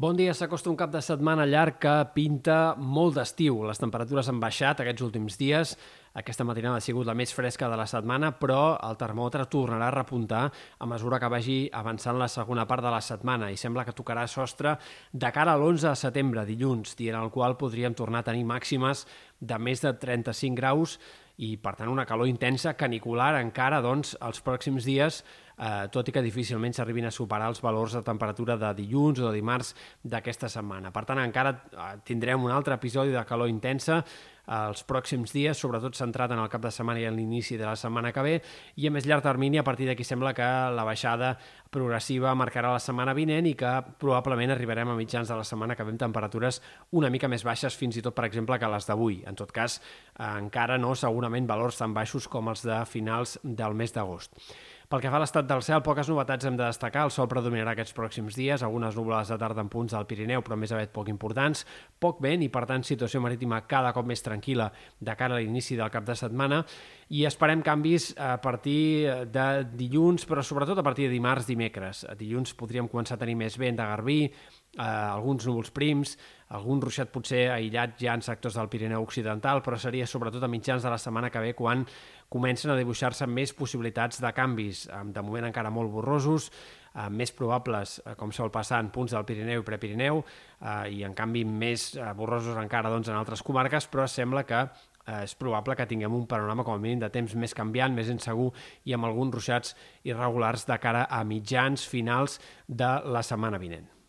Bon dia, s'acosta un cap de setmana llarg que pinta molt d'estiu. Les temperatures han baixat aquests últims dies. Aquesta matinada ha sigut la més fresca de la setmana, però el termòmetre tornarà a repuntar a mesura que vagi avançant la segona part de la setmana i sembla que tocarà sostre de cara a l'11 de setembre, dilluns, dia en el qual podríem tornar a tenir màximes de més de 35 graus i, per tant, una calor intensa canicular encara doncs, els pròxims dies, eh, tot i que difícilment s'arribin a superar els valors de temperatura de dilluns o de dimarts d'aquesta setmana. Per tant, encara eh, tindrem un altre episodi de calor intensa els pròxims dies, sobretot centrat en el cap de setmana i en l'inici de la setmana que ve, i a més llarg termini, a partir d'aquí sembla que la baixada progressiva marcarà la setmana vinent i que probablement arribarem a mitjans de la setmana que ve amb temperatures una mica més baixes, fins i tot, per exemple, que les d'avui. En tot cas, eh, encara no segurament valors tan baixos com els de finals del mes d'agost. Pel que fa a l'estat del cel, poques novetats hem de destacar. El sol predominarà aquests pròxims dies, algunes nubles de tarda en punts del Pirineu, però més aviat poc importants, poc vent i, per tant, situació marítima cada cop més tranquil·la de cara a l'inici del cap de setmana i esperem canvis a partir de dilluns, però sobretot a partir de dimarts, dimecres. A dilluns podríem començar a tenir més vent de Garbí, eh, alguns núvols prims, algun ruixat potser aïllat ja en sectors del Pirineu Occidental, però seria sobretot a mitjans de la setmana que ve quan comencen a dibuixar-se més possibilitats de canvis, de moment encara molt borrosos, eh, més probables, eh, com sol passar en punts del Pirineu i Prepirineu, eh, i en canvi més eh, borrosos encara doncs, en altres comarques, però sembla que eh, és probable que tinguem un panorama com a mínim de temps més canviant, més insegur i amb alguns ruixats irregulars de cara a mitjans finals de la setmana vinent.